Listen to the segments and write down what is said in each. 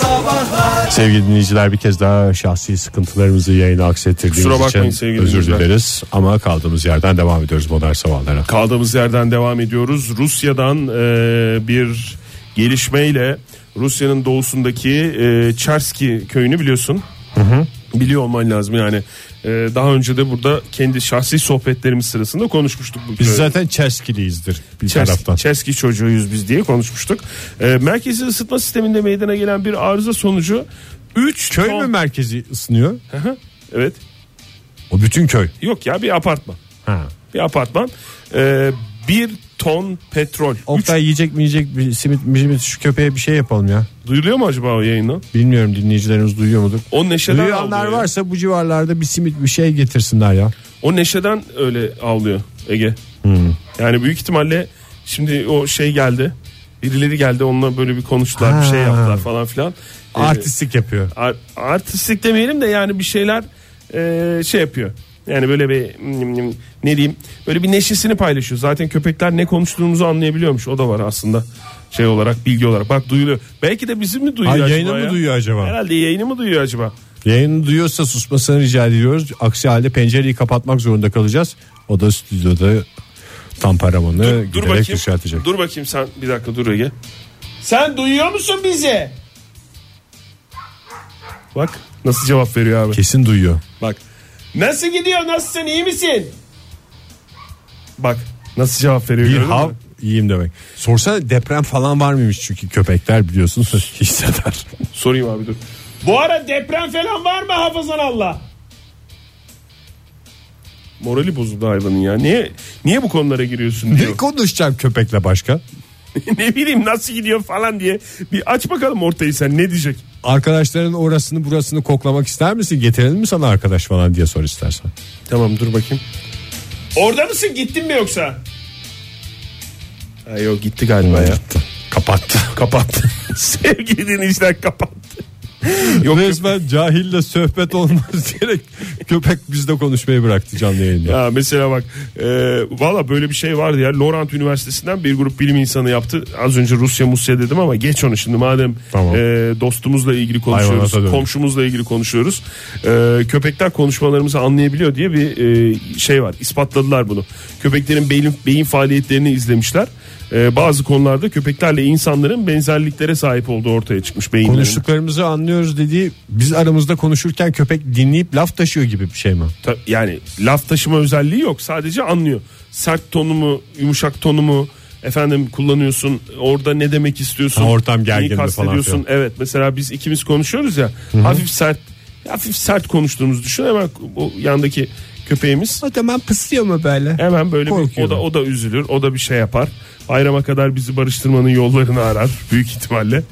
Sabahlar Sevgili dinleyiciler bir kez daha şahsi sıkıntılarımızı yayına aksettirdiğimiz için sevgili özür dileriz. Ama kaldığımız yerden devam ediyoruz modern sabahlara. Kaldığımız yerden devam ediyoruz. Rusya'dan e, bir gelişmeyle Rusya'nın doğusundaki e, Çerski köyünü biliyorsun. Biliyor olman lazım yani. E, daha önce de burada kendi şahsi sohbetlerimiz sırasında konuşmuştuk. Bu Biz zaten Çerskiliyiz bir Çers- taraftan. Çerski çocuğuyuz biz diye konuşmuştuk. E, merkezi ısıtma sisteminde meydana gelen bir arıza sonucu 3 Köy mü merkezi ısınıyor? Evet. O bütün köy. Yok ya bir apartman. Ha. Bir apartman. E, bir ton petrol. Üç- Oktay yiyecek mi yiyecek bir simit simit şu köpeğe bir şey yapalım ya. Duyuluyor mu acaba o yayından? Bilmiyorum dinleyicilerimiz duyuyor mudur? O neşeden Duyanlar avlıyor. varsa bu civarlarda bir simit bir şey getirsinler ya. O neşeden öyle avlıyor Ege. Hmm. Yani büyük ihtimalle şimdi o şey geldi. Birileri geldi onunla böyle bir konuştular bir şey Ha. yaptılar falan filan. Ee, Artistlik yapıyor. ar- artistlik demeyelim de yani bir şeyler e, şey yapıyor. Yani böyle bir mm, ne diyeyim böyle bir neşesini paylaşıyor. Zaten köpekler ne konuştuğumuzu anlayabiliyormuş. O da var aslında şey olarak bilgi olarak. Bak duyuluyor. Belki de bizim mi duyuyor Ha, acaba yayını mı ya? duyuyor acaba? Herhalde yayını mı duyuyor acaba? Yayını duyuyorsa susmasını rica ediyoruz. Aksi halde pencereyi kapatmak zorunda kalacağız. O da stüdyoda tam paramanı Dur, dur giderek yükseltecek. Dur bakayım sen bir dakika dur Ege. Sen duyuyor musun bizi? Bak nasıl cevap veriyor abi. Kesin duyuyor. Bak. Nasıl gidiyor? Nasılsın? iyi misin? Bak nasıl cevap veriyor. Bir hav iyiyim demek. Sorsana deprem falan var mıymış çünkü köpekler biliyorsunuz hisseder. Sorayım abi dur. Bu ara deprem falan var mı hafızan Allah? Morali bozuldu hayvanın ya. Niye niye bu konulara giriyorsun diyor. ne konuşacağım köpekle başka? ne bileyim nasıl gidiyor falan diye. Bir aç bakalım ortayı sen ne diyecek? Arkadaşların orasını burasını koklamak ister misin? Getirelim mi sana arkadaş falan diye sor istersen. Tamam dur bakayım. Orada mısın gittin mi yoksa? Ha, yok gitti galiba ya. Kapattı. Kapattı. Sevgili dinleyiciler kapattı. Yok, Resmen cahille sohbet olmaz diyerek köpek bizde konuşmayı bıraktı canlı yayında. Ya mesela bak e, valla böyle bir şey vardı ya Laurent Üniversitesi'nden bir grup bilim insanı yaptı. Az önce Rusya Musya dedim ama geç onu şimdi madem Tamam. e, dostumuzla ilgili konuşuyoruz. Hayvanata. Komşumuzla ilgili konuşuyoruz. E, köpekler konuşmalarımızı anlayabiliyor diye bir e, şey var. İspatladılar bunu. Köpeklerin beyin, beyin faaliyetlerini izlemişler. E, bazı konularda köpeklerle insanların benzerliklere sahip olduğu ortaya çıkmış beyinlerinde. Konuştuklarımızı anlıyoruz dediği biz aramızda konuşurken köpek dinleyip laf taşıyor gibi bir şey mi? Ta- yani laf taşıma özelliği yok sadece anlıyor sert tonu mu yumuşak tonu mu efendim kullanıyorsun orada ne demek istiyorsun Ha, ortam neyi gergin mi falan kastediyorsun filan. evet mesela biz ikimiz konuşuyoruz ya hafif sert hafif sert konuştuğumuzu düşün hemen o yandaki köpeğimiz O zaman pısıyor mu böyle? hemen böyle bir, o da o da üzülür o da bir şey yapar bayrama kadar bizi barıştırmanın yollarını arar büyük ihtimalle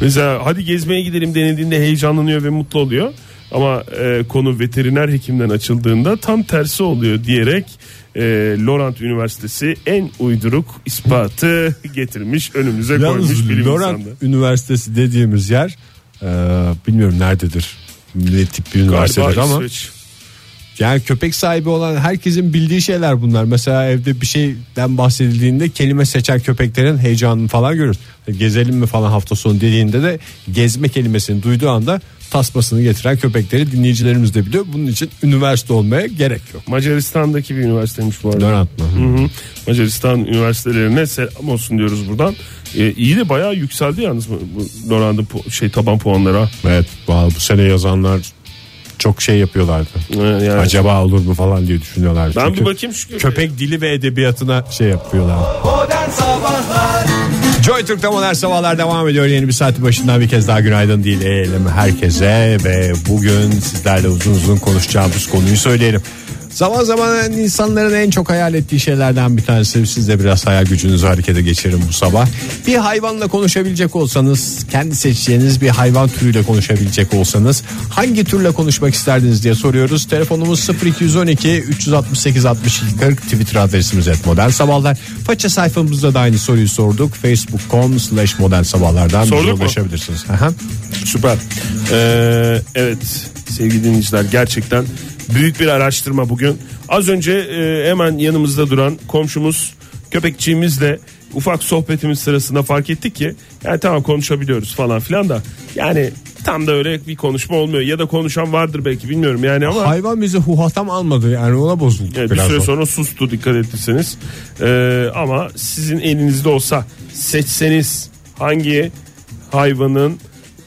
mesela hadi gezmeye gidelim denildiğinde heyecanlanıyor ve mutlu oluyor ama e, konu veteriner hekimden açıldığında tam tersi oluyor diyerek e, Laurent Üniversitesi en uyduruk ispatı getirmiş önümüze koymuş Yalnız bilim Laurent insanı. Üniversitesi dediğimiz yer e, bilmiyorum nerededir. Ne tip bir üniversitedir Galiba ama İsveç. Yani köpek sahibi olan herkesin bildiği şeyler bunlar. Mesela evde bir şeyden bahsedildiğinde kelime seçen köpeklerin heyecanını falan görürüz. Gezelim mi falan hafta sonu dediğinde de gezme kelimesini duyduğu anda tasmasını getiren köpekleri dinleyicilerimiz de biliyor. Bunun için üniversite olmaya gerek yok. Macaristan'daki bir üniversiteymiş bu arada. Mı? Hı hı. Macaristan üniversitelerine selam olsun diyoruz buradan. Ee, iyi de bayağı yükseldi yalnız bu, bu pu- şey taban puanları. ha. Evet bu sene yazanlar çok şey yapıyorlardı. Yani Acaba olur mu falan diye düşünüyorlar. ben Çünkü bir bakayım şu köpeğe. köpek dili ve edebiyatına şey yapıyorlar. Joy Türk'te modern sabahlar devam ediyor. Yeni bir saati başından bir kez daha günaydın diyelim herkese ve bugün sizlerle uzun uzun konuşacağımız konuyu söyleyelim. Zaman zaman insanların en çok hayal ettiği şeylerden bir tanesi siz de biraz hayal gücünüzü harekete geçirin bu sabah. Bir hayvanla konuşabilecek olsanız kendi seçeceğiniz bir hayvan türüyle konuşabilecek olsanız hangi türle konuşmak isterdiniz diye soruyoruz. Telefonumuz 0212 368 62 40 Twitter adresimiz et modern sabahlar. Faça sayfamızda da aynı soruyu sorduk. Facebook.com slash modern sabahlardan Sorduk ulaşabilirsiniz. Aha. Süper. Ee, evet sevgili dinleyiciler gerçekten büyük bir araştırma bugün. Az önce e, hemen yanımızda duran komşumuz köpekçiğimizle ufak sohbetimiz sırasında fark ettik ki yani tamam konuşabiliyoruz falan filan da yani tam da öyle bir konuşma olmuyor ya da konuşan vardır belki bilmiyorum yani ama Hayvan bizi huhatam almadı yani ona bozulduk Evet, bir süre sonra sustu dikkat ettiyseniz. Ee, ama sizin elinizde olsa seçseniz hangi hayvanın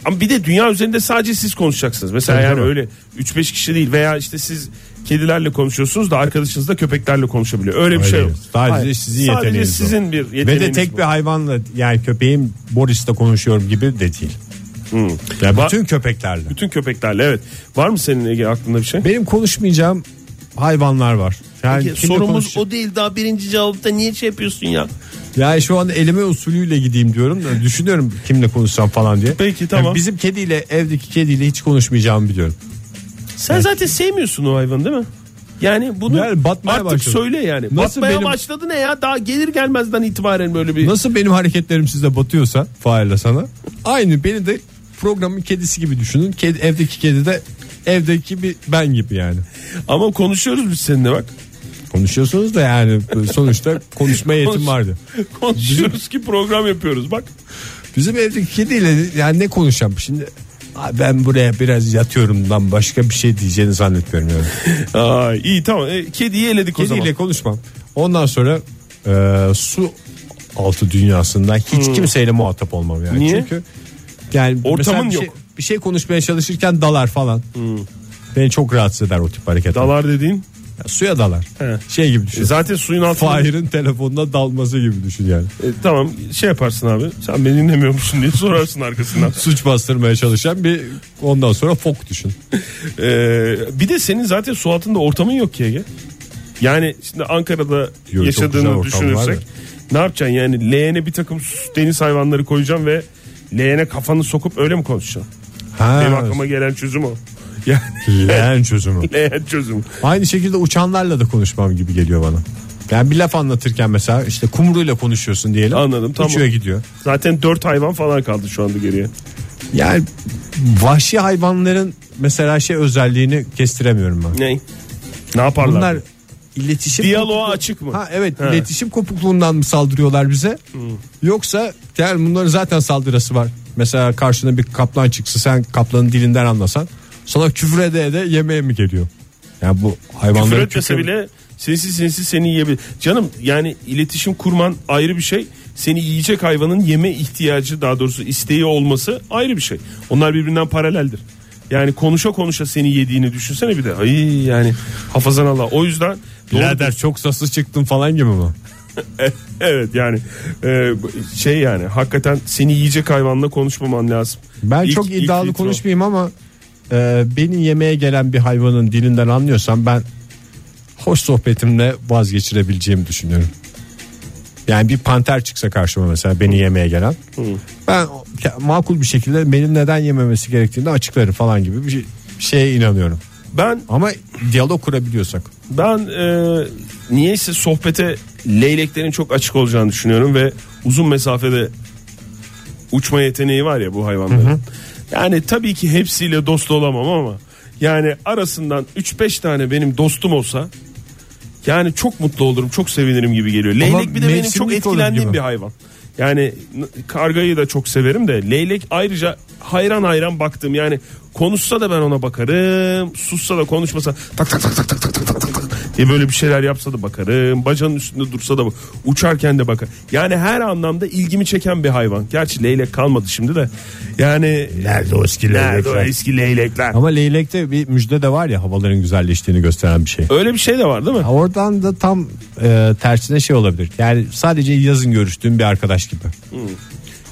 ama bir de dünya üzerinde sadece siz konuşacaksınız. Mesela Tabii, yani öyle 3-5 kişi değil veya işte siz kedilerle konuşuyorsunuz da arkadaşınız da köpeklerle konuşabiliyor. Öyle bir Öyle şey değil. yok. Sadece Hayır, sizin Sadece yeteneğiniz o. sizin bir Ve yeteneğiniz de tek bu. bir hayvanla yani köpeğim Boris'le konuşuyorum gibi de değil. Hmm. Yani Va- bütün köpeklerle. bütün köpeklerle evet. Var mı senin Ege aklında bir şey? Benim konuşmayacağım hayvanlar var. Yani Ege, kimle sorumuz o değil daha birinci cevapta niye şey yapıyorsun ya? Yani şu anda elime usulüyle gideyim diyorum da düşünüyorum kimle konuşsam falan diye. Peki, Yani tamam. bizim kediyle evdeki kediyle hiç konuşmayacağımı biliyorum. Sen zaten sevmiyorsun o hayvanı değil mi? Yani bunu Yani batmaya artık başladı. söyle yani. Nasıl batmaya benim- başladı ne ya? Daha gelir gelmezden itibaren böyle bir Nasıl benim hareketlerim size batıyorsa Fahir'le sana aynı beni de programın kedisi gibi düşünün. Kedi, evdeki kedi de evdeki bir ben gibi yani. ama konuşuyoruz biz seninle bak. Konuşuyorsunuz da yani sonuçta konuşma yetim vardı. Konuşuyoruz ki program yapıyoruz bak. Bizim evdeki kediyle yani ne konuşacağım şimdi? "Aa, Ben buraya biraz yatıyorumdan başka bir şey diyeceğini zannetmiyorum yani. Aa, iyi tamam. E, kediyi eledik o Kediyle zaman. konuşmam. Ondan sonra e, su altı dünyasında hiç kimseyle muhatap olmam yani. Niye? Çünkü yani Ortamın bir Şey, yok. bir şey konuşmaya çalışırken dalar falan. Beni çok rahatsız eder o tip hareketler. Dalar dediğin. Ya suya dalar. He. Şey gibi düşün. E, zaten suyun altında. Fahir'in telefonuna dalması gibi düşün yani. E, tamam şey yaparsın abi. Sen beni dinlemiyor musun diye sorarsın arkasından. Suç bastırmaya çalışan bir ondan sonra fok düşün. Ee, bir de senin zaten su altında ortamın yok ki Ege. Yani şimdi Ankara'da güzel yaşadığını düşünürsek ne yapacaksın yani leğene bir takım deniz hayvanları koyacaksın ve leğene kafanı sokup öyle mi konuşacaksın? Ha, Benim aklıma gelen çözüm o. Yani leğen çözümü. leğen çözümü. Aynı şekilde uçanlarla da konuşmam gibi geliyor bana. Yani bir laf anlatırken mesela işte kumruyla konuşuyorsun diyelim. Anladım, tamam. Uçuyor gidiyor. Zaten dört hayvan falan kaldı şu anda geriye. Yani vahşi hayvanların mesela şey özelliğini kestiremiyorum ben. Ne? Ne yaparlar? Bunlar iletişim Diyaloğa kopukluğu- açık mı? Ha evet He. iletişim kopukluğundan mı saldırıyorlar bize? Yoksa yani bunların zaten saldırısı var. Mesela karşına bir kaplan çıksa sen kaplanın dilinden anlasan sana küfür ede ede yemeğe mi geliyor? Yani bu hayvanların Küfür etmese küfür- bile sinsi sinsi seni yiyebilir. Canım yani iletişim kurman ayrı bir şey. Seni yiyecek hayvanın yeme ihtiyacı daha doğrusu isteği olması ayrı bir şey. Onlar birbirinden paraleldir. Yani konuşa konuşa seni yediğini düşünsene bir de. Ay yani hafazan Allah. O yüzden Birader çok saslı çıktın falan gibi mi? evet yani e, şey yani hakikaten seni yiyecek hayvanla konuşmaman lazım. Ben İlk- çok iddialı konuşmayayım ama e, benim yemeğe gelen bir hayvanın dilinden anlıyorsam ben hoş sohbetimle vazgeçirebileceğimi düşünüyorum. Yani bir panter çıksa karşıma mesela beni yemeye gelen. Ben makul bir şekilde benim neden yememesi gerektiğini açıklarım falan gibi bir, şey, şeye inanıyorum. Ben Ama diyalog kurabiliyorsak. Ben e, niyeyse sohbete leyleklerin çok açık olacağını düşünüyorum ve uzun mesafede uçma yeteneği var ya bu hayvanların. Yani tabii ki hepsiyle dost olamam ama yani arasından 3-5 tane benim dostum olsa yani çok mutlu olurum, çok sevinirim gibi geliyor. Leylek bir de benim çok etkilendiğim bir hayvan. Yani kargayı da çok severim de leylek ayrıca hayran hayran baktım. Yani konuşsa da ben ona bakarım. Sussa da konuşmasa tak tak tak tak tak tak tak tak diye böyle bir şeyler yapsa da bakarım. Bacağının üstünde dursa da bak- uçarken de bakar. Yani her anlamda ilgimi çeken bir hayvan. Gerçi leylek kalmadı şimdi de. Yani Nerede o eski nerede o eski leylekler? Ama leylekte bir müjde de var ya havaların güzelleştiğini gösteren bir şey. Öyle bir şey de var değil mi? Oradan da tam e, tersine şey olabilir. Yani sadece yazın görüştüğüm bir arkadaş gibi.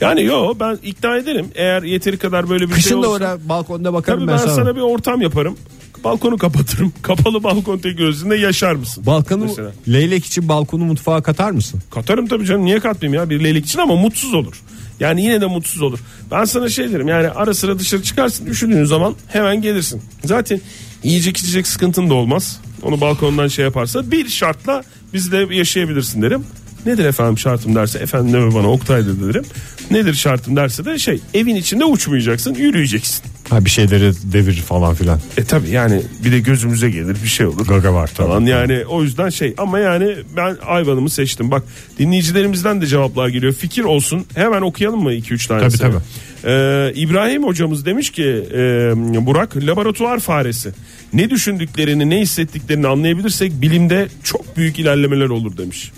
Yani yo ben ikna ederim. Eğer yeteri kadar böyle bir şey Kışın da olursa. orada balkonda bakarım Tabii ben, ben sana bir ortam yaparım. Balkonu kapatırım. Kapalı balkon tek gözünde yaşar mısın? Balkonu Mesela. leylek için balkonu mutfağa katar mısın? Katarım tabii canım niye katmayayım ya bir leylek için ama mutsuz olur. Yani yine de mutsuz olur. Ben sana şey derim yani ara sıra dışarı çıkarsın üşüdüğün zaman hemen gelirsin. Zaten yiyecek içecek sıkıntın da olmaz. Onu balkondan şey yaparsa bir şartla bizde yaşayabilirsin derim. Nedir efendim şartım derse efendim deme bana Oktay dedi derim. Nedir şartım derse de şey evin içinde uçmayacaksın yürüyeceksin. Ha bir şeyleri devirir falan filan. E tabi yani bir de gözümüze gelir bir şey olur. Gaga var tabii. Falan yani o yüzden şey ama yani ben hayvanımı seçtim. Bak dinleyicilerimizden de cevaplar geliyor. Fikir olsun hemen okuyalım mı 2-3 tanesi? Tabii, Ee, İbrahim hocamız demiş ki e, Burak laboratuvar faresi. Ne düşündüklerini ne hissettiklerini anlayabilirsek bilimde çok büyük ilerlemeler olur demiş.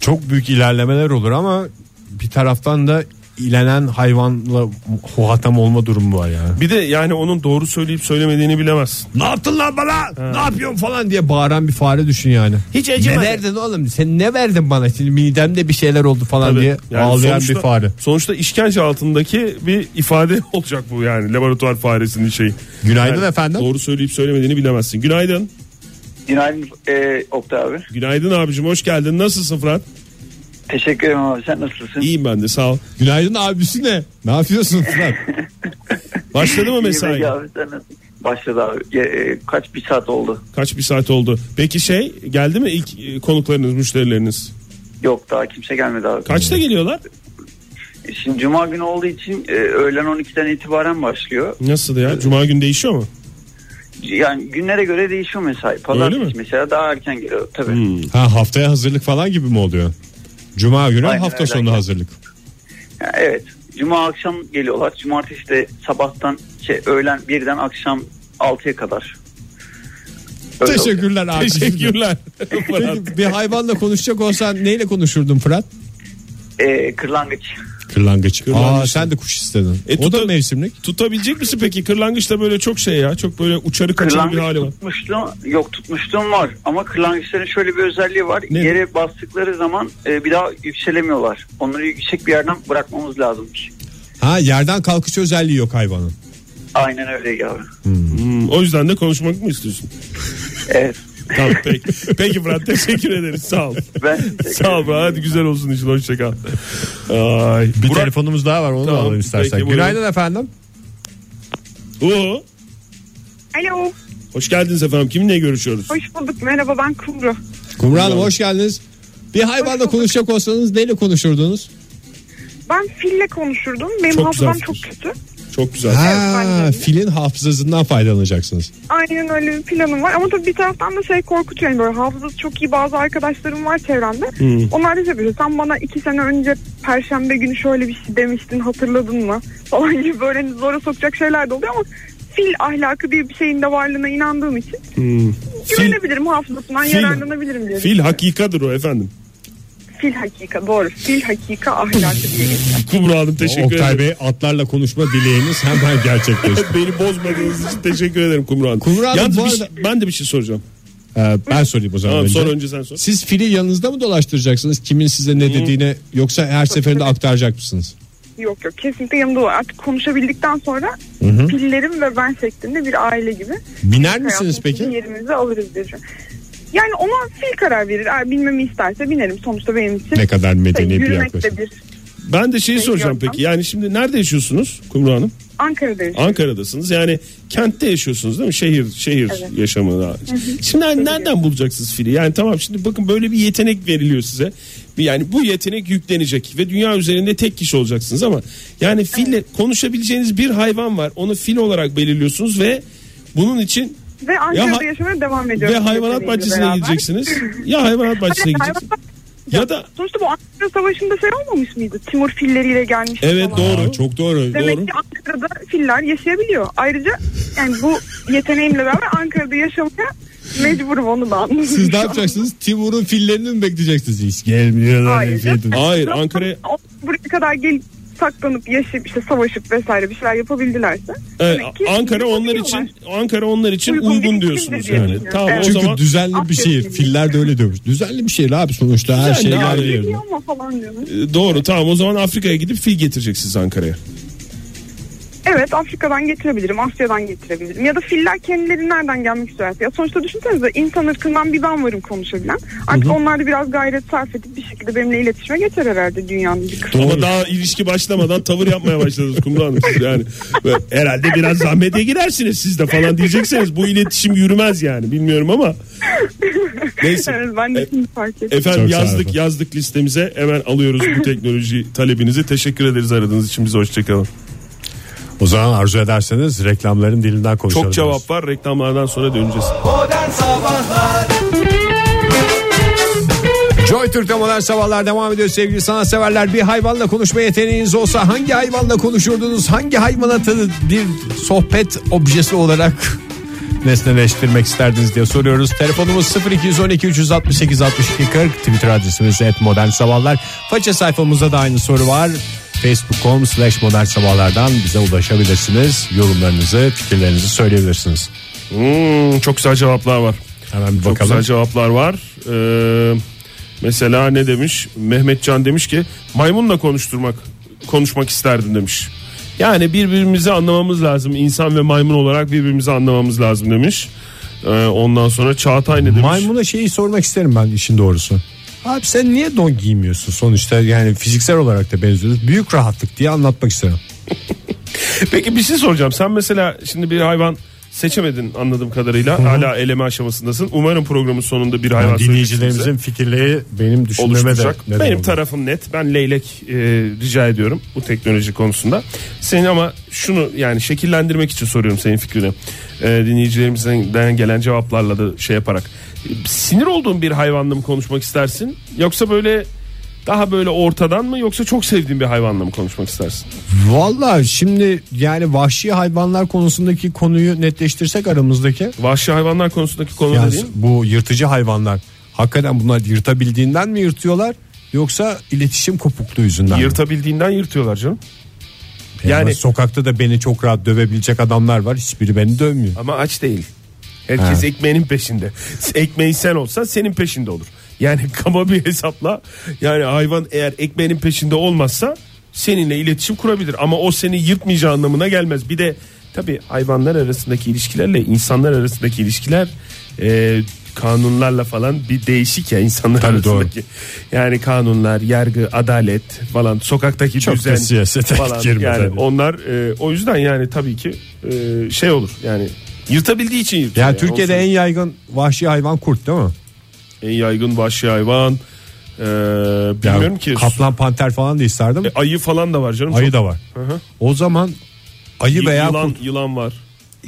Çok büyük ilerlemeler olur ama bir taraftan da ilenen hayvanla huhatam olma durumu var yani. Bir de yani onun doğru söyleyip söylemediğini bilemezsin. Ne yaptın lan bana? Ne yapıyorsun falan diye bağıran bir fare düşün yani. Hiç Ne acımadı. verdin oğlum? Sen ne verdin bana? Şimdi midemde bir şeyler oldu falan Tabii. diye Yani ağlayan sonuçta- bir fare. Sonuçta işkence altındaki bir ifade olacak bu yani laboratuvar faresinin şeyi. Günaydın Yani efendim. Doğru söyleyip söylemediğini bilemezsin. Günaydın. Günaydın e, Oktay abi. Günaydın abicim hoş geldin. Nasılsın Fırat? Teşekkür ederim abi. Sen nasılsın? İyiyim ben de sağ ol. Günaydın abisi ne? Ne yapıyorsun Fırat? Başladı mı mesai? Abi. Sen? Başladı abi. Ya, e, kaç bir saat oldu? Kaç bir saat oldu? Peki şey geldi mi ilk e, konuklarınız, müşterileriniz? Yok daha kimse gelmedi abi. Kaçta geliyorlar? E, Şimdi cuma günü olduğu için e, öğlen 12'den itibaren başlıyor. Nasıl ya? Cuma gün değişiyor mu? Yani günlere göre değişiyor mesai. Öyle Pazartesi mesela daha erken geliyor tabii. Hmm. Ha haftaya hazırlık falan gibi mi oluyor? Cuma günü Aynen hafta öyle. sonu hazırlık. Yani evet. Cuma akşam geliyorlar. Cumartesi de sabahtan şey, öğlen birden akşam 6'ya kadar. Öyle. Teşekkürler abi. Teşekkürler. Peki bir hayvanla konuşacak olsan neyle konuşurdun Fırat? E, kırlangıç. Kırlangıç. Kırlangıç. Aa sen de kuş istedin. E, o da tuta- mevsimlik. Tutabilecek misin peki? Kırlangıç da böyle çok şey ya. Çok böyle uçarı kaçarı bir Kırlangıç hali var. tutmuşluğum yok tutmuşluğum var ama kırlangıçların şöyle bir özelliği var. Ne? Yere bastıkları zaman e, bir daha yükselemiyorlar. Onları yüksek bir yerden bırakmamız lazımmış. Ha yerden kalkış özelliği yok hayvanın. Aynen öyle abi. Hmm, o yüzden de konuşmak mı istiyorsun? Evet. Tamam peki. Peki Fırat teşekkür ederiz. Sağ ol. Ben Sağ ol Fırat. Hadi güzel olsun işin. Hoşça kal. Ay. Bir Burak- telefonumuz daha var onu da Tamam, alalım istersen. peki, buyurun. Günaydın efendim. Oo, Alo, hoş geldiniz efendim. Kiminle görüşüyoruz? hoş bulduk. Merhaba ben Kumru. Kumru Hanım hoş geldiniz. Bir hayvanla konuşacak olsanız neyle konuşurdunuz? Ben fille konuşurdum. Benim Çok hafızam güzel çok fikir. kötü. Çok güzel. Ha, filin hafızasından faydalanacaksınız. Aynen öyle bir planım var. Ama tabii bir taraftan da şey korkutuyor. Yani böyle hafızası çok iyi bazı arkadaşlarım var çevremde. Hmm. Onlar da şey yapıyor. Sen bana iki sene önce perşembe günü şöyle bir şey demiştin hatırladın mı? Falan gibi böyle hani zora sokacak şeyler de oluyor ama fil ahlakı diye bir şeyin de varlığına inandığım için Hmm. Fil, güvenebilirim hafızasından Fil- yararlanabilirim diye. fil hakikadır o efendim. Fil hakika doğru. Fil hakika ahlakı diye geçer. Kumru Hanım teşekkür Oktay ederim. Bey atlarla konuşma dileğiniz hemen gerçekleşti. Beni bozmadığınız için teşekkür ederim Kumru Hanım. Kumru Hanım, Yalnız bu arada- şey- ben de bir şey soracağım. Ee, ben sorayım o zaman Tamam, önce. sor önce sen sor. Siz fili yanınızda mı dolaştıracaksınız? Kimin size ne dediğini yoksa her seferinde aktaracak mısınız? Yok yok kesinlikle yanımda var. Artık konuşabildikten sonra pillerim ve ben şeklinde bir aile gibi. Biner misiniz peki? Yerimizi alırız diye düşünüyorum. Yani ona fil karar verir. Eğer bilmemi isterse binerim. Sonuçta benim için. Ne kadar medeni bir yaklaşım. Ben de şeyi soracağım peki. Yani şimdi nerede yaşıyorsunuz Kumru Hanım? Ankara'da yaşıyorum. Ankara'dasınız. Yani kentte yaşıyorsunuz değil mi? Şehir şehir Evet. yaşamı daha. Şimdi hani nereden bulacaksınız fili? Yani tamam şimdi bakın böyle bir yetenek veriliyor size. Yani bu yetenek yüklenecek ve dünya üzerinde tek kişi olacaksınız ama yani fille konuşabileceğiniz bir hayvan var. Onu fil olarak belirliyorsunuz ve bunun için Ve Ankara'da ha- yaşamaya devam ediyorum. ve hayvanat bahçesine beraber. gideceksiniz. Ya hayvanat bahçesine gideceksiniz. hayvanat- Ya da Sonuçta bu Ankara Savaşı'nda şey olmamış mıydı? Timur filleriyle gelmişti Evet, falan. doğru. Aa, çok doğru. Demek doğru. ki Ankara'da filler yaşayabiliyor. Ayrıca yani bu yeteneğimle beraber Ankara'da yaşamaya mecburum onu da anladım. Siz ne yapacaksınız? Timur'un fillerini mi bekleyeceksiniz? Hiç gelmiyorlar Hayır. efendim. hayır Ankara'ya buraya kadar gelip saklanıp yaşayıp işte savaşıp vesaire bir şeyler yapabildilerse. Evet, Ankara onlar için Ankara onlar için Uygun uygun, diyorsunuz yani. düşünüyorum. Tamam Evet. o Çünkü zaman düzenli bir şehir. Filler de öyle diyormuş. Düzenli bir şehir abi sonuçta her Düzenli şey abi. yerli Geliyor yerinde. ama falan diyorum. E, Doğru tamam o zaman Afrika'ya gidip fil getireceksiniz Ankara'ya. Evet Afrika'dan getirebilirim, Asya'dan getirebilirim. Ya da filler kendileri nereden gelmek isterse. Ya sonuçta düşünsenize insan ırkından bir ben varım konuşabilen. Artık onlar da biraz gayret sarf edip bir şekilde benimle iletişime geçer herhalde dünyanın bir kısmı. Ama daha ilişki başlamadan tavır yapmaya başladınız Kumru Hanım siz yani. Herhalde biraz zahmete girersiniz siz de falan diyecekseniz bu iletişim yürümez yani bilmiyorum ama. Neyse. Evet, ben de E- şimdi fark ettim. Efendim Çok yazdık yazdık listemize hemen alıyoruz bu teknoloji talebinizi. Teşekkür ederiz aradığınız için bize hoşçakalın. O zaman arzu ederseniz reklamların dilinden konuşalım. Çok cevap var reklamlardan sonra döneceğiz. Modern Sabahlar Joy Türk'te modern sabahlar devam ediyor sevgili sanatseverler. Bir hayvanla konuşma yeteneğiniz olsa hangi hayvanla konuşurdunuz? Hangi hayvanatı bir sohbet objesi olarak nesneleştirmek isterdiniz diye soruyoruz. Telefonumuz 0212 368 62 40 Twitter adresimiz et modern sabahlar. Faça sayfamızda da aynı soru var. Facebook.com slash modern sabahlardan bize ulaşabilirsiniz. Yorumlarınızı, fikirlerinizi söyleyebilirsiniz. Hmm, çok güzel cevaplar var. Hemen bir Çok bakalım. güzel cevaplar var. Ee, mesela ne demiş? Mehmetcan demiş ki maymunla konuşturmak konuşmak isterdim demiş. Yani birbirimizi anlamamız lazım. İnsan ve maymun olarak birbirimizi anlamamız lazım demiş. Ee, ondan sonra Çağatay ne demiş? Maymuna şeyi sormak isterim ben işin doğrusu. Abi sen niye don giymiyorsun sonuçta yani fiziksel olarak da benziyoruz. Büyük rahatlık diye anlatmak isterim. Peki bir şey soracağım. Sen mesela şimdi bir hayvan seçemedin anladığım kadarıyla. Hala eleme aşamasındasın. Umarım programın sonunda bir hayvan Yani dinleyicilerimizin fikirleri benim düşünmeme de Benim oldu. tarafım net. Ben leylek e, rica ediyorum bu teknoloji konusunda. Senin ama şunu yani şekillendirmek için soruyorum senin fikrini. E, dinleyicilerimizden gelen cevaplarla da şey yaparak. E, Sinir olduğun bir hayvanla mı konuşmak istersin? Yoksa böyle daha böyle ortadan mı yoksa çok sevdiğin bir hayvanla mı konuşmak istersin? Valla şimdi yani vahşi hayvanlar konusundaki konuyu netleştirsek aramızdaki. Vahşi hayvanlar konusundaki konu Yani dediğin bu yırtıcı hayvanlar hakikaten bunlar yırtabildiğinden mi yırtıyorlar yoksa iletişim kopukluğu yüzünden mi? yırtabildiğinden yırtıyorlar canım. Yani, Yani- sokakta da beni çok rahat dövebilecek adamlar var hiçbiri beni dövmüyor. Ama aç değil. Herkes Ha. ekmeğinin peşinde. Ekmeği sen olsan senin peşinde olur. Yani kaba bir hesapla yani hayvan eğer ekmeğinin peşinde olmazsa seninle iletişim kurabilir. Ama o seni yırtmayacağı anlamına gelmez. Bir de tabii hayvanlar arasındaki ilişkilerle insanlar arasındaki ilişkiler e, kanunlarla falan bir değişik ya insanlar Tabii arasındaki. Yani kanunlar, yargı, adalet falan sokaktaki Çok düzen siyasete falan. Yani tabii. onlar e, o yüzden yani tabii ki e, şey olur yani yırtabildiği için yırtıyor. Yani yani. Türkiye'de en yaygın vahşi hayvan kurt değil mi? En yaygın vahşi hayvan. Ee, bilmiyorum Yani ki. Kaplan panter falan da isterdim. E, ayı falan da var canım. Ayı Çok- da var. Hı hı. O zaman ayı Y- veya yılan, kurt yılan var.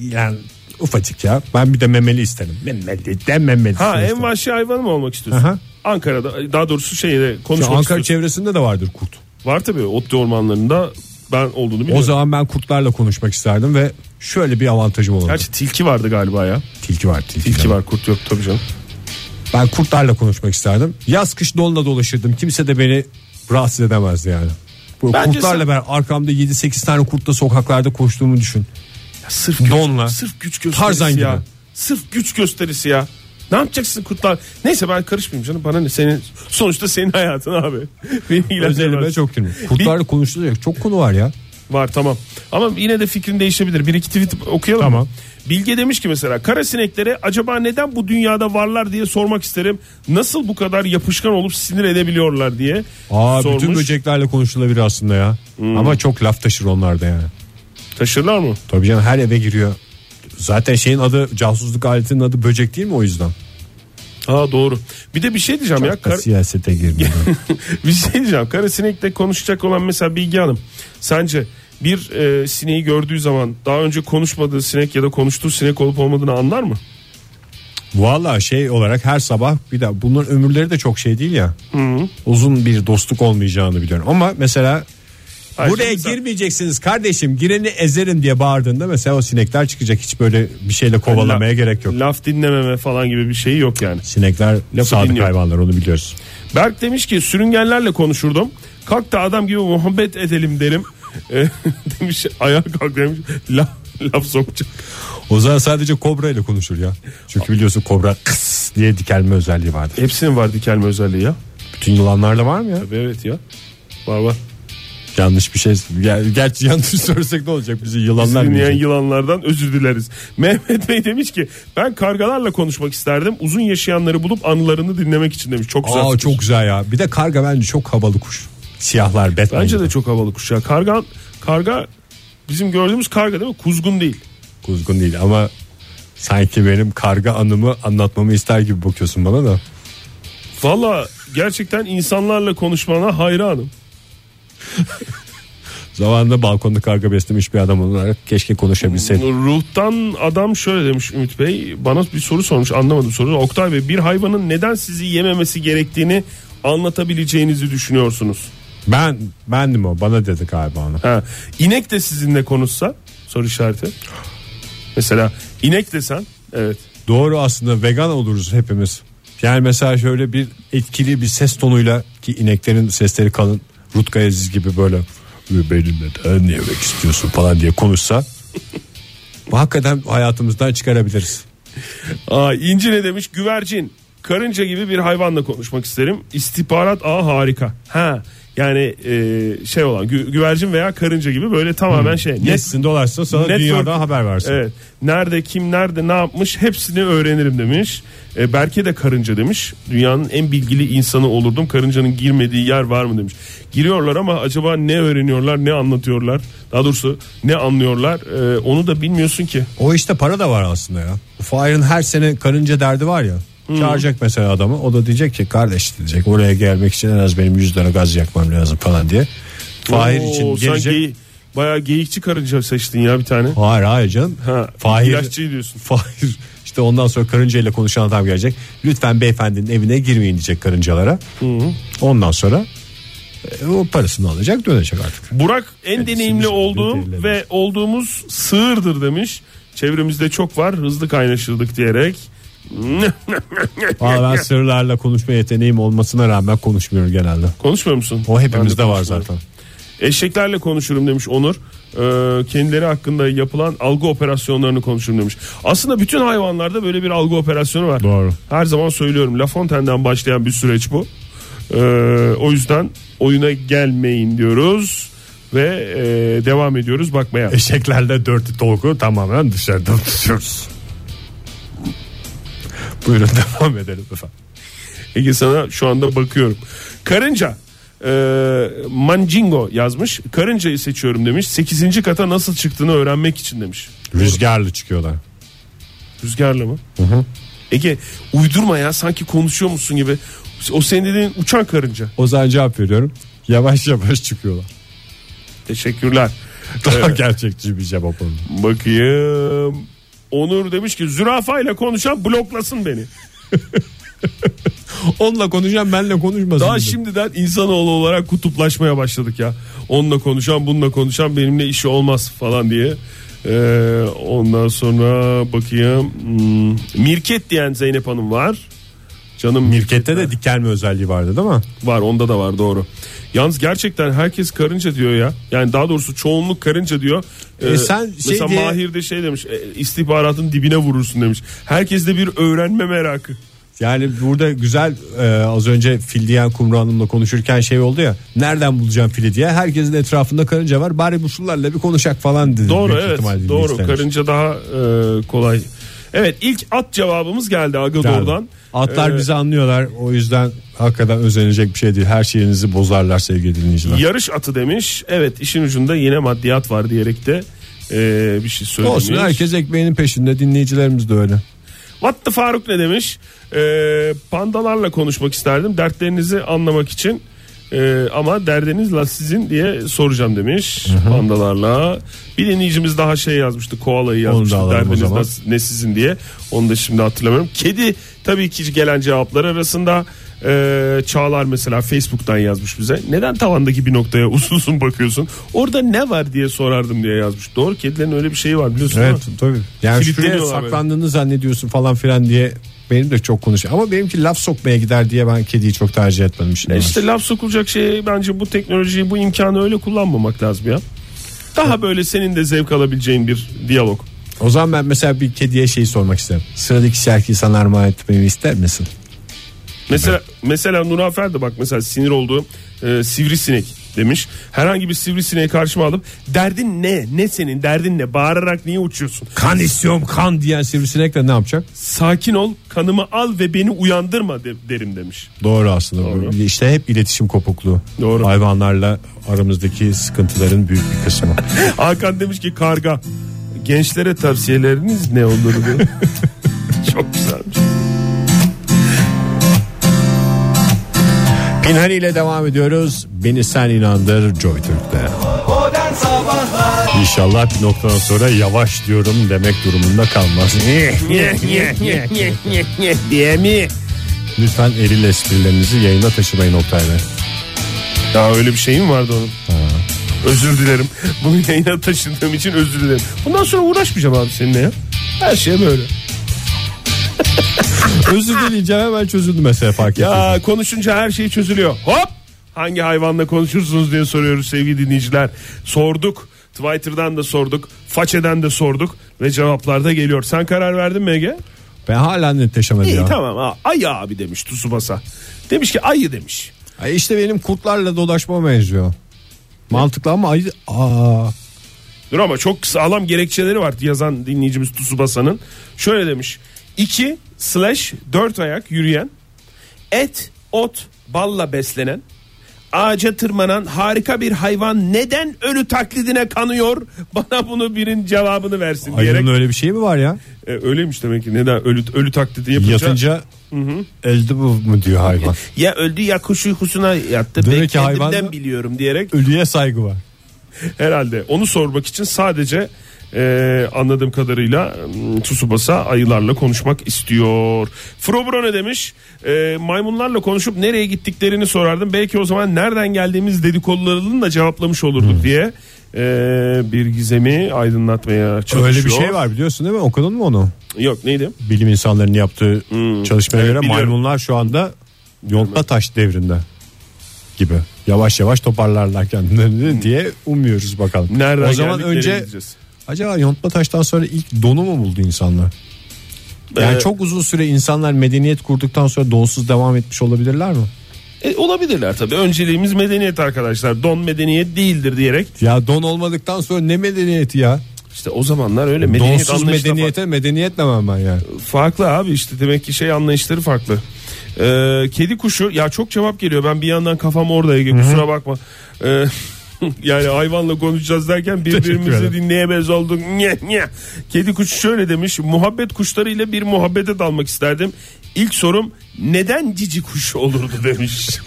yani ufacık ya. Ben bir de memeli isterim. Memeli de memeli. Ha en vahşi hayvan mı olmak istiyorsun? Aha. Ankara'da daha doğrusu şeyde Şu konuşmak Ankara istiyorsun. çevresinde de vardır kurt. Var tabii Otlu ormanlarında ben olduğunu biliyorum. O zaman ben kurtlarla konuşmak isterdim ve şöyle bir avantajım olurdu. Gerçi tilki vardı galiba ya. Tilki var. Tilki, Tilki var. var kurt yok tabii canım. Ben kurtlarla konuşmak isterdim. Yaz kış donla dolaşırdım. Kimse de beni rahatsız edemezdi yani. Bu Bence kurtlarla sen- ben arkamda 7-8 tane kurtla sokaklarda koştuğumu düşün. Ya sırf güç, Donla. Sırf güç gösterisi Tarzan ya. gibi. Sırf güç gösterisi ya. Ne yapacaksın kurtlar? Neyse ben karışmayayım canım. Bana ne? Senin sonuçta senin hayatın abi. Beni ilgilendirmez. Özelime çok girmiyor. Kurtlarla konuşulacak çok konu var ya. Var tamam. Ama yine de fikrin değişebilir. Bir iki tweet okuyalım Tamam. Bilge demiş ki mesela kara sineklere acaba neden bu dünyada varlar diye sormak isterim. Nasıl bu kadar yapışkan olup sinir edebiliyorlar diye Aa sormuş. bütün böceklerle konuşulabilir aslında ya. Ama çok laf taşır onlar da yani. Taşırlar mı? Tabii canım her eve giriyor. Zaten şeyin adı casusluk aletinin adı böcek değil mi o yüzden? Ha doğru. Bir de bir şey diyeceğim ya. Kar- Siyasete girmiyor. bir şey diyeceğim. Kara sinekle konuşacak olan mesela Bilge Hanım. Sence bir e, sineği gördüğü zaman daha önce konuşmadığı sinek ya da konuştuğu sinek olup olmadığını anlar mı? Valla şey olarak her sabah bir de bunların ömürleri de çok şey değil ya. Uzun bir dostluk olmayacağını biliyorum. Ama mesela Ayrıca buraya mesela- girmeyeceksiniz kardeşim gireni ezerim diye bağırdığında mesela o sinekler çıkacak. Hiç böyle bir şeyle kovalamaya La- gerek yok. Laf dinlememe falan gibi bir şey yok yani. Sinekler Lafı sadık dinliyor. hayvanlar onu biliyoruz. Berk demiş ki sürüngenlerle konuşurdum. Kalk da adam gibi muhabbet edelim derim. E, demiş ayağa kalk demiş. Laf, laf sokacak. O zaman sadece kobra ile konuşur ya. Çünkü biliyorsun kobra kıs diye dikelme özelliği vardır. Hepsinin var dikelme özelliği ya. Bütün yılanlarda var mı ya? Tabii evet ya. Var var. Yanlış bir şey. Ger- Gerçi yanlış söylesek ne olacak? Bizi yılanlar mı Dinleyen yılanlardan özür dileriz. Mehmet Bey demiş ki ben kargalarla konuşmak isterdim. Uzun yaşayanları bulup anılarını dinlemek için demiş. Çok güzel. Aa fikir. çok güzel ya. Bir de karga bence çok havalı kuş. Siyahlar Batman. Bence gibi. de çok havalı kuş ya. Karga, karga bizim gördüğümüz karga değil mi? Kuzgun değil. kuzgun değil ama sanki benim karga anımı anlatmamı ister gibi bakıyorsun bana da. Valla gerçekten insanlarla konuşmana hayranım. Zamanında balkonda karga beslemiş bir adam olarak keşke konuşabilseydim. Ruhtan adam şöyle demiş Ümit Bey. Bana bir soru sormuş anlamadım soruyu. Oktay Bey bir hayvanın neden sizi yememesi gerektiğini anlatabileceğinizi düşünüyorsunuz. Ben bendim o bana dedi galiba onu. Ha, inek de sizinle konuşsa soru işareti. Mesela inek desen evet. Doğru aslında vegan oluruz hepimiz. Yani mesela şöyle bir etkili bir ses tonuyla ki ineklerin sesleri kalın Rutka Aziz gibi böyle benim neden yemek istiyorsun falan diye konuşsa hakikaten hayatımızdan çıkarabiliriz. Aa, İnci ne demiş? Güvercin. Karınca gibi bir hayvanla konuşmak isterim. İstihbarat ağı harika. Ha yani e, şey olan gü- güvercin veya karınca gibi böyle tamamen şey. Net, Netsin dolaşsın sana network- dünyadan haber versin. Evet. Nerede kim nerede ne yapmış hepsini öğrenirim demiş. E, Berke de karınca demiş. Dünyanın en bilgili insanı olurdum. Karıncanın girmediği yer var mı demiş. Giriyorlar ama acaba ne öğreniyorlar ne anlatıyorlar. Daha doğrusu ne anlıyorlar e, onu da bilmiyorsun ki. O işte para da var aslında ya. Fahir'in her sene karınca derdi var ya. Çağıracak mesela adamı. O da diyecek ki kardeş diyecek oraya gelmek için en az benim 100 tane gaz yakmam lazım falan diye. Fahir Oo, için gelecek. geyi- bayağı geyikçi karınca seçtin ya bir tane. Hayır hayır canım. Ha, Fahir, ilaççı diyorsun. Fahir işte ondan sonra karınca ile konuşan adam gelecek. Lütfen beyefendinin evine girmeyin diyecek karıncalara. Ondan sonra e, o parasını alacak dönecek artık. Burak en Kendisi deneyimli olduğum ve olduğumuz sığırdır demiş. Çevremizde çok var hızlı kaynaşırdık diyerek. Valla ben sırlarla konuşma yeteneğim olmasına rağmen konuşmuyorum genelde. Konuşmuyor musun? O hepimizde de var zaten. Eşeklerle konuşurum demiş Onur. Ee, kendileri hakkında yapılan algı operasyonlarını konuşurum demiş. Aslında bütün hayvanlarda böyle bir algı operasyonu var. Doğru. Her zaman söylüyorum La Fontaine'den başlayan bir süreç bu. Ee, o yüzden oyuna gelmeyin diyoruz ve e, devam ediyoruz bakmaya. Eşeklerde dörtlü tolgu tamamen dışarıdan tutuyoruz. Buyurun devam edelim efendim. Ege sana şu anda bakıyorum. Karınca e, Mancingo yazmış. Karıncayı seçiyorum demiş. 8. kata nasıl çıktığını öğrenmek için demiş. Rüzgarlı çıkıyorlar. Rüzgarla mı? Ege uydurma ya sanki konuşuyor musun gibi. O senin dediğin uçan karınca. O zaman cevap veriyorum. Yavaş yavaş çıkıyorlar. Teşekkürler. Daha gerçekçi bir cevap oldu. Bakayım. Onur demiş ki zürafayla konuşan bloklasın beni. Onunla konuşan benle konuşmasın. Daha dedim. şimdiden insanoğlu olarak kutuplaşmaya başladık ya. Onunla konuşan bununla konuşan benimle işi olmaz falan diye. Ee, ondan sonra bakayım. Hmm, Mirket diyen Zeynep Hanım var. Canım Mirkette de dikelme özelliği vardı değil mi? var onda da var doğru. Yalnız gerçekten herkes karınca diyor ya. Yani daha doğrusu çoğunluk karınca diyor. E sen şey mesela diye- Mahir de şey demiş. e, istihbaratın dibine vurursun demiş. Herkes de bir öğrenme merakı. Yani burada güzel e, az önce fil diyen Kumru Hanım'la konuşurken şey oldu ya. Nereden bulacağım fili diye. Herkesin etrafında karınca var. Bari bu sularla bir konuşak falan dedi. Doğru evet doğru karınca daha e, kolay. Evet ilk at cevabımız geldi Agado'dan. Atlar Ee, bizi anlıyorlar. O yüzden hakikaten özenecek bir şey değil. Her şeyinizi bozarlar sevgili dinleyiciler. Yarış atı demiş. Evet işin ucunda yine maddiyat var diyerek de e, bir şey söylemiş. Olsun herkes ekmeğinin peşinde dinleyicilerimiz de öyle. What the Faruk ne demiş? E, pandalarla konuşmak isterdim dertlerinizi anlamak için. E, ama derdiniz la sizin diye soracağım demiş pandalarla. Bir dinleyicimiz daha şey yazmıştı koalayı yazmıştı derdiniz la- ne sizin diye. Onu da şimdi hatırlamıyorum. Kedi tabii ki gelen cevaplar arasında e, Çağlar mesela Facebook'tan yazmış bize. Neden tavandaki bir noktaya uzun uzun bakıyorsun? Orada ne var diye sorardım diye yazmış. Doğru kedilerin öyle bir şeyi var biliyorsun Evet tabii. Yani şuraya saklandığını zannediyorsun falan filan diye benim de çok konuşuyor. Ama benimki laf sokmaya gider diye ben kediyi çok tercih etmedim şimdi. E İşte laf sokulacak şey bence bu teknolojiyi bu imkanı öyle kullanmamak lazım ya. Daha böyle senin de zevk alabileceğin bir diyalog. O zaman ben mesela bir kediye şey sormak isterim. Sıradaki şarkıyı sana armağan etmemi ister misin? Mesela mesela Nurafer de bak mesela sinir olduğu e, sivrisinek demiş. Herhangi bir sivrisineği karşıma alıp derdin ne? Ne senin derdin ne? Bağırarak niye uçuyorsun? Kan istiyorum kan diyen sivrisinek de ne yapacak? Sakin ol kanımı al ve beni uyandırma de- derim demiş. Doğru aslında. Doğru. İşte hep iletişim kopukluğu. Doğru. Hayvanlarla aramızdaki sıkıntıların büyük bir kısmı. Hakan demiş ki karga gençlere tavsiyeleriniz ne olurdu? Çok güzelmiş. Pinhani ile devam ediyoruz. Beni sen inandır Joy Türk'te. İnşallah bir noktadan sonra yavaş diyorum demek durumunda kalmaz. diye mi? Lütfen eril esprilerinizi yayına taşımayın Oktay'la. Ya öyle bir şeyim vardı onun. Özür dilerim. Bunu yayına taşıdığım için özür dilerim. Bundan sonra uğraşmayacağım abi seninle ya. Her şey böyle. Özür dileyeceğim hemen çözüldü mesela fark ettim. Ya konuşunca her şey çözülüyor. Hop! Hangi hayvanla konuşursunuz diye soruyoruz sevgili dinleyiciler. Sorduk. Twitter'dan da sorduk. Façeden de sorduk. Ve cevaplar da geliyor. Sen karar verdin mi Ege? Ben hala netleşemedim İyi ya. tamam. Ha, ayı abi demiş Tsubasa. Demiş ki ayı demiş. Ay işte benim kurtlarla dolaşma benziyor. Mantıklı ama ayı... Aa, Dur ama çok sağlam gerekçeleri var yazan dinleyicimiz Tsubasa'nın. Şöyle demiş. 2 slash 4 ayak yürüyen, et, ot, balla beslenen, ağaca tırmanan harika bir hayvan neden ölü taklidine kanıyor? Bana bunu birin cevabını versin diyerek. ayının öyle bir şey mi var ya? E, öyleymiş demek ki neden ölü, ölü taklidi yapınca. Yatınca elde bu mu diyor hayvan. Ya öldü ya kuş uykusuna yattı. Demek ben ki hayvan biliyorum diyerek Ölüye saygı var. Herhalde onu sormak için sadece e, anladığım kadarıyla Tsubasa ayılarla konuşmak istiyor. Frobro ne demiş? E, maymunlarla konuşup nereye gittiklerini sorardım. Belki o zaman nereden geldiğimiz dedikodularını da cevaplamış olurduk diye e, bir gizemi aydınlatmaya çalışıyor. Öyle bir şey var biliyorsun değil mi? Okudun mu onu? Yok neydi? Bilim insanlarının yaptığı çalışmaya Evet, göre biliyorum. maymunlar şu anda yontma taş devrinde gibi. Yavaş yavaş toparlarlar kendilerini diye umuyoruz bakalım. Nereden o zaman önce gideceğiz? Acaba yontma taştan sonra ilk donu mu buldu insanlar? Yani Ee, çok uzun süre insanlar medeniyet kurduktan sonra donsuz devam etmiş olabilirler mi? E, olabilirler tabii. Önceliğimiz medeniyet arkadaşlar. Don medeniyet değildir diyerek. Ya don olmadıktan sonra ne medeniyeti ya? İşte o zamanlar öyle medeniyet Donsuz medeniyete medeniyet demem ben yani. Farklı abi işte demek ki şey anlayışları farklı. Ee, kedi kuşu ya çok cevap geliyor ben bir yandan kafam orada Ege kusura bakma. Ee, yani hayvanla konuşacağız derken birbirimizi dinleyemez olduk. Nye, nye. Kedi kuşu şöyle demiş muhabbet kuşlarıyla bir muhabbete dalmak isterdim. İlk sorum neden cici kuş olurdu demiş.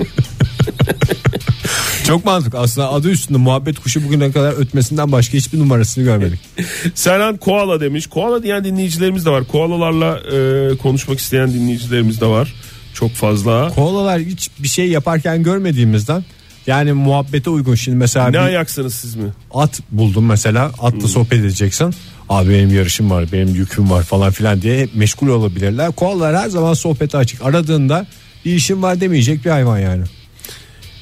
Çok mantıklı. Aslında adı üstünde muhabbet kuşu bugüne kadar ötmesinden başka hiçbir numarasını görmedik. Serhan koala demiş. Koala diyen dinleyicilerimiz de var. Koalalarla e, konuşmak isteyen dinleyicilerimiz de var. Çok fazla. Koalalar hiç bir şey yaparken görmediğimizden yani muhabbete uygun. Şimdi mesela Ne ayaksınız siz mi? at buldum mesela atla sohbet edeceksin. Abi benim yarışım var benim yüküm var falan filan diye hep meşgul olabilirler. Koalalar her zaman sohbete açık. Aradığında bir işim var demeyecek bir hayvan yani.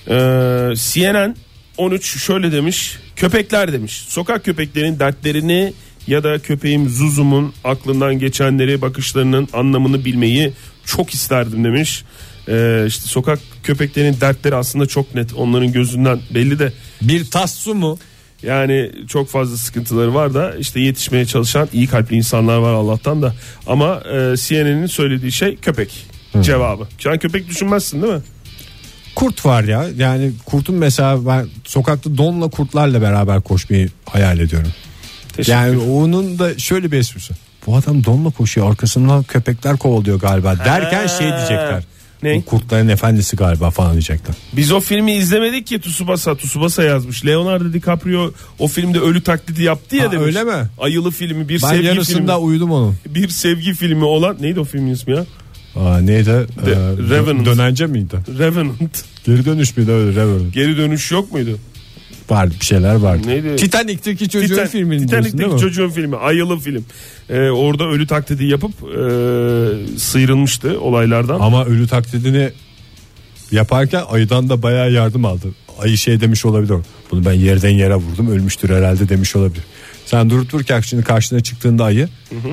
Ee, CNN 13 şöyle demiş. Köpekler demiş. Sokak köpeklerinin dertlerini ya da köpeğim Zuzum'un aklından geçenleri bakışlarının anlamını bilmeyi çok isterdim demiş. Ee, işte sokak köpeklerinin dertleri aslında çok net onların gözünden belli de Bir tas su mu? yani çok fazla sıkıntıları var da işte yetişmeye çalışan iyi kalpli insanlar var Allah'tan da ama e, CNN'in söylediği şey köpek cevabı. Sen köpek düşünmezsin değil mi? Kurt var ya yani kurtun mesela ben sokakta donla kurtlarla beraber koşmayı hayal ediyorum. Teşekkür Yani onun da şöyle bir esprisi. Bu adam donla koşuyor arkasından köpekler kovalıyor galiba derken şey diyecekler. Ne? Bu kurtların efendisi galiba falan diyecekler. Biz o filmi izlemedik ki Tsubasa. Tsubasa yazmış. Leonardo DiCaprio o filmde ölü taklidi yaptı ya Ha, demiş. öyle mi? Ayılı filmi bir Ben sevgi yarısında filmi. uyudum onun. Bir sevgi filmi olan neydi o filmin ismi ya? Aa, neydi? Ee, Revenant. dönence miydi? Revenant. Geri dönüş müydü öyle Revenant? Geri dönüş yok muydu? Vardı bir şeyler vardı. Neydi? Titanic'teki çocuğun Titan- filmini Titanic'teki çocuğun filmi. Ayılı film. Ee, orada ölü taklidi yapıp e, sıyrılmıştı olaylardan. Ama ölü taklidini yaparken ayıdan da bayağı yardım aldı. Ayı şey demiş olabilir. Bunu ben yerden yere vurdum ölmüştür herhalde demiş olabilir. Sen durup dururken şimdi karşına çıktığında ayı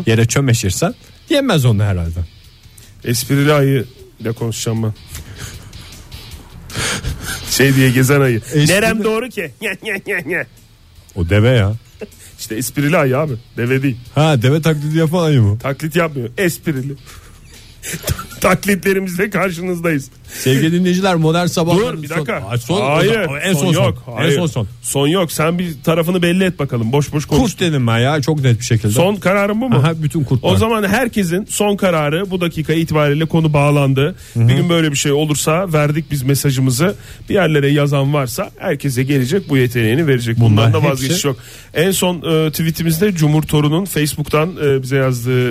yere çömeşirsen yemez onu herhalde. Esprili ayı ile konuşacağım ben. şey diye gezen ayı. Espri- Nerem doğru ki? O deve ya. İşte esprili ayı abi. Deve değil. Ha deve taklidi yapan ayı mı? Taklit yapmıyor. Esprili. taklitlerimizle karşınızdayız. Sevgili dinleyiciler modern sabahlar. Dur bir dakika. Son, son, Hayır. en son, son yok. En Hayır. son son. Son yok. Sen bir tarafını belli et bakalım. Boş boş konuş. Kurt dedim ben ya çok net bir şekilde. Son kararın bu mu? Aha, bütün kurtlar. O zaman herkesin son kararı bu dakika itibariyle konu bağlandı. Bir gün böyle bir şey olursa verdik biz mesajımızı. Bir yerlere yazan varsa herkese gelecek bu yeteneğini verecek. Bundan Bunlar da hepsi- vazgeçiş yok. En son e, tweetimizde Cumhur Torun'un Facebook'tan e, bize yazdığı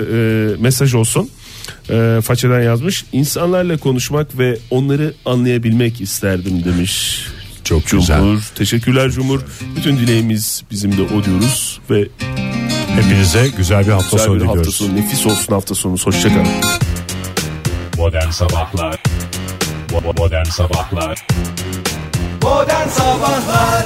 e, mesaj olsun. E, façeden yazmış. İnsanlarla konuşmak ve onları anlayabilmek isterdim demiş. Çok Cumhur. Teşekkürler Cumhur. Bütün dileğimiz bizim de o diyoruz ve Hepinize güzel bir hafta güzel sonu bir hafta diliyoruz. sonu nefis olsun hafta sonu. Hoşçakalın. Modern Sabahlar Modern Sabahlar Modern Sabahlar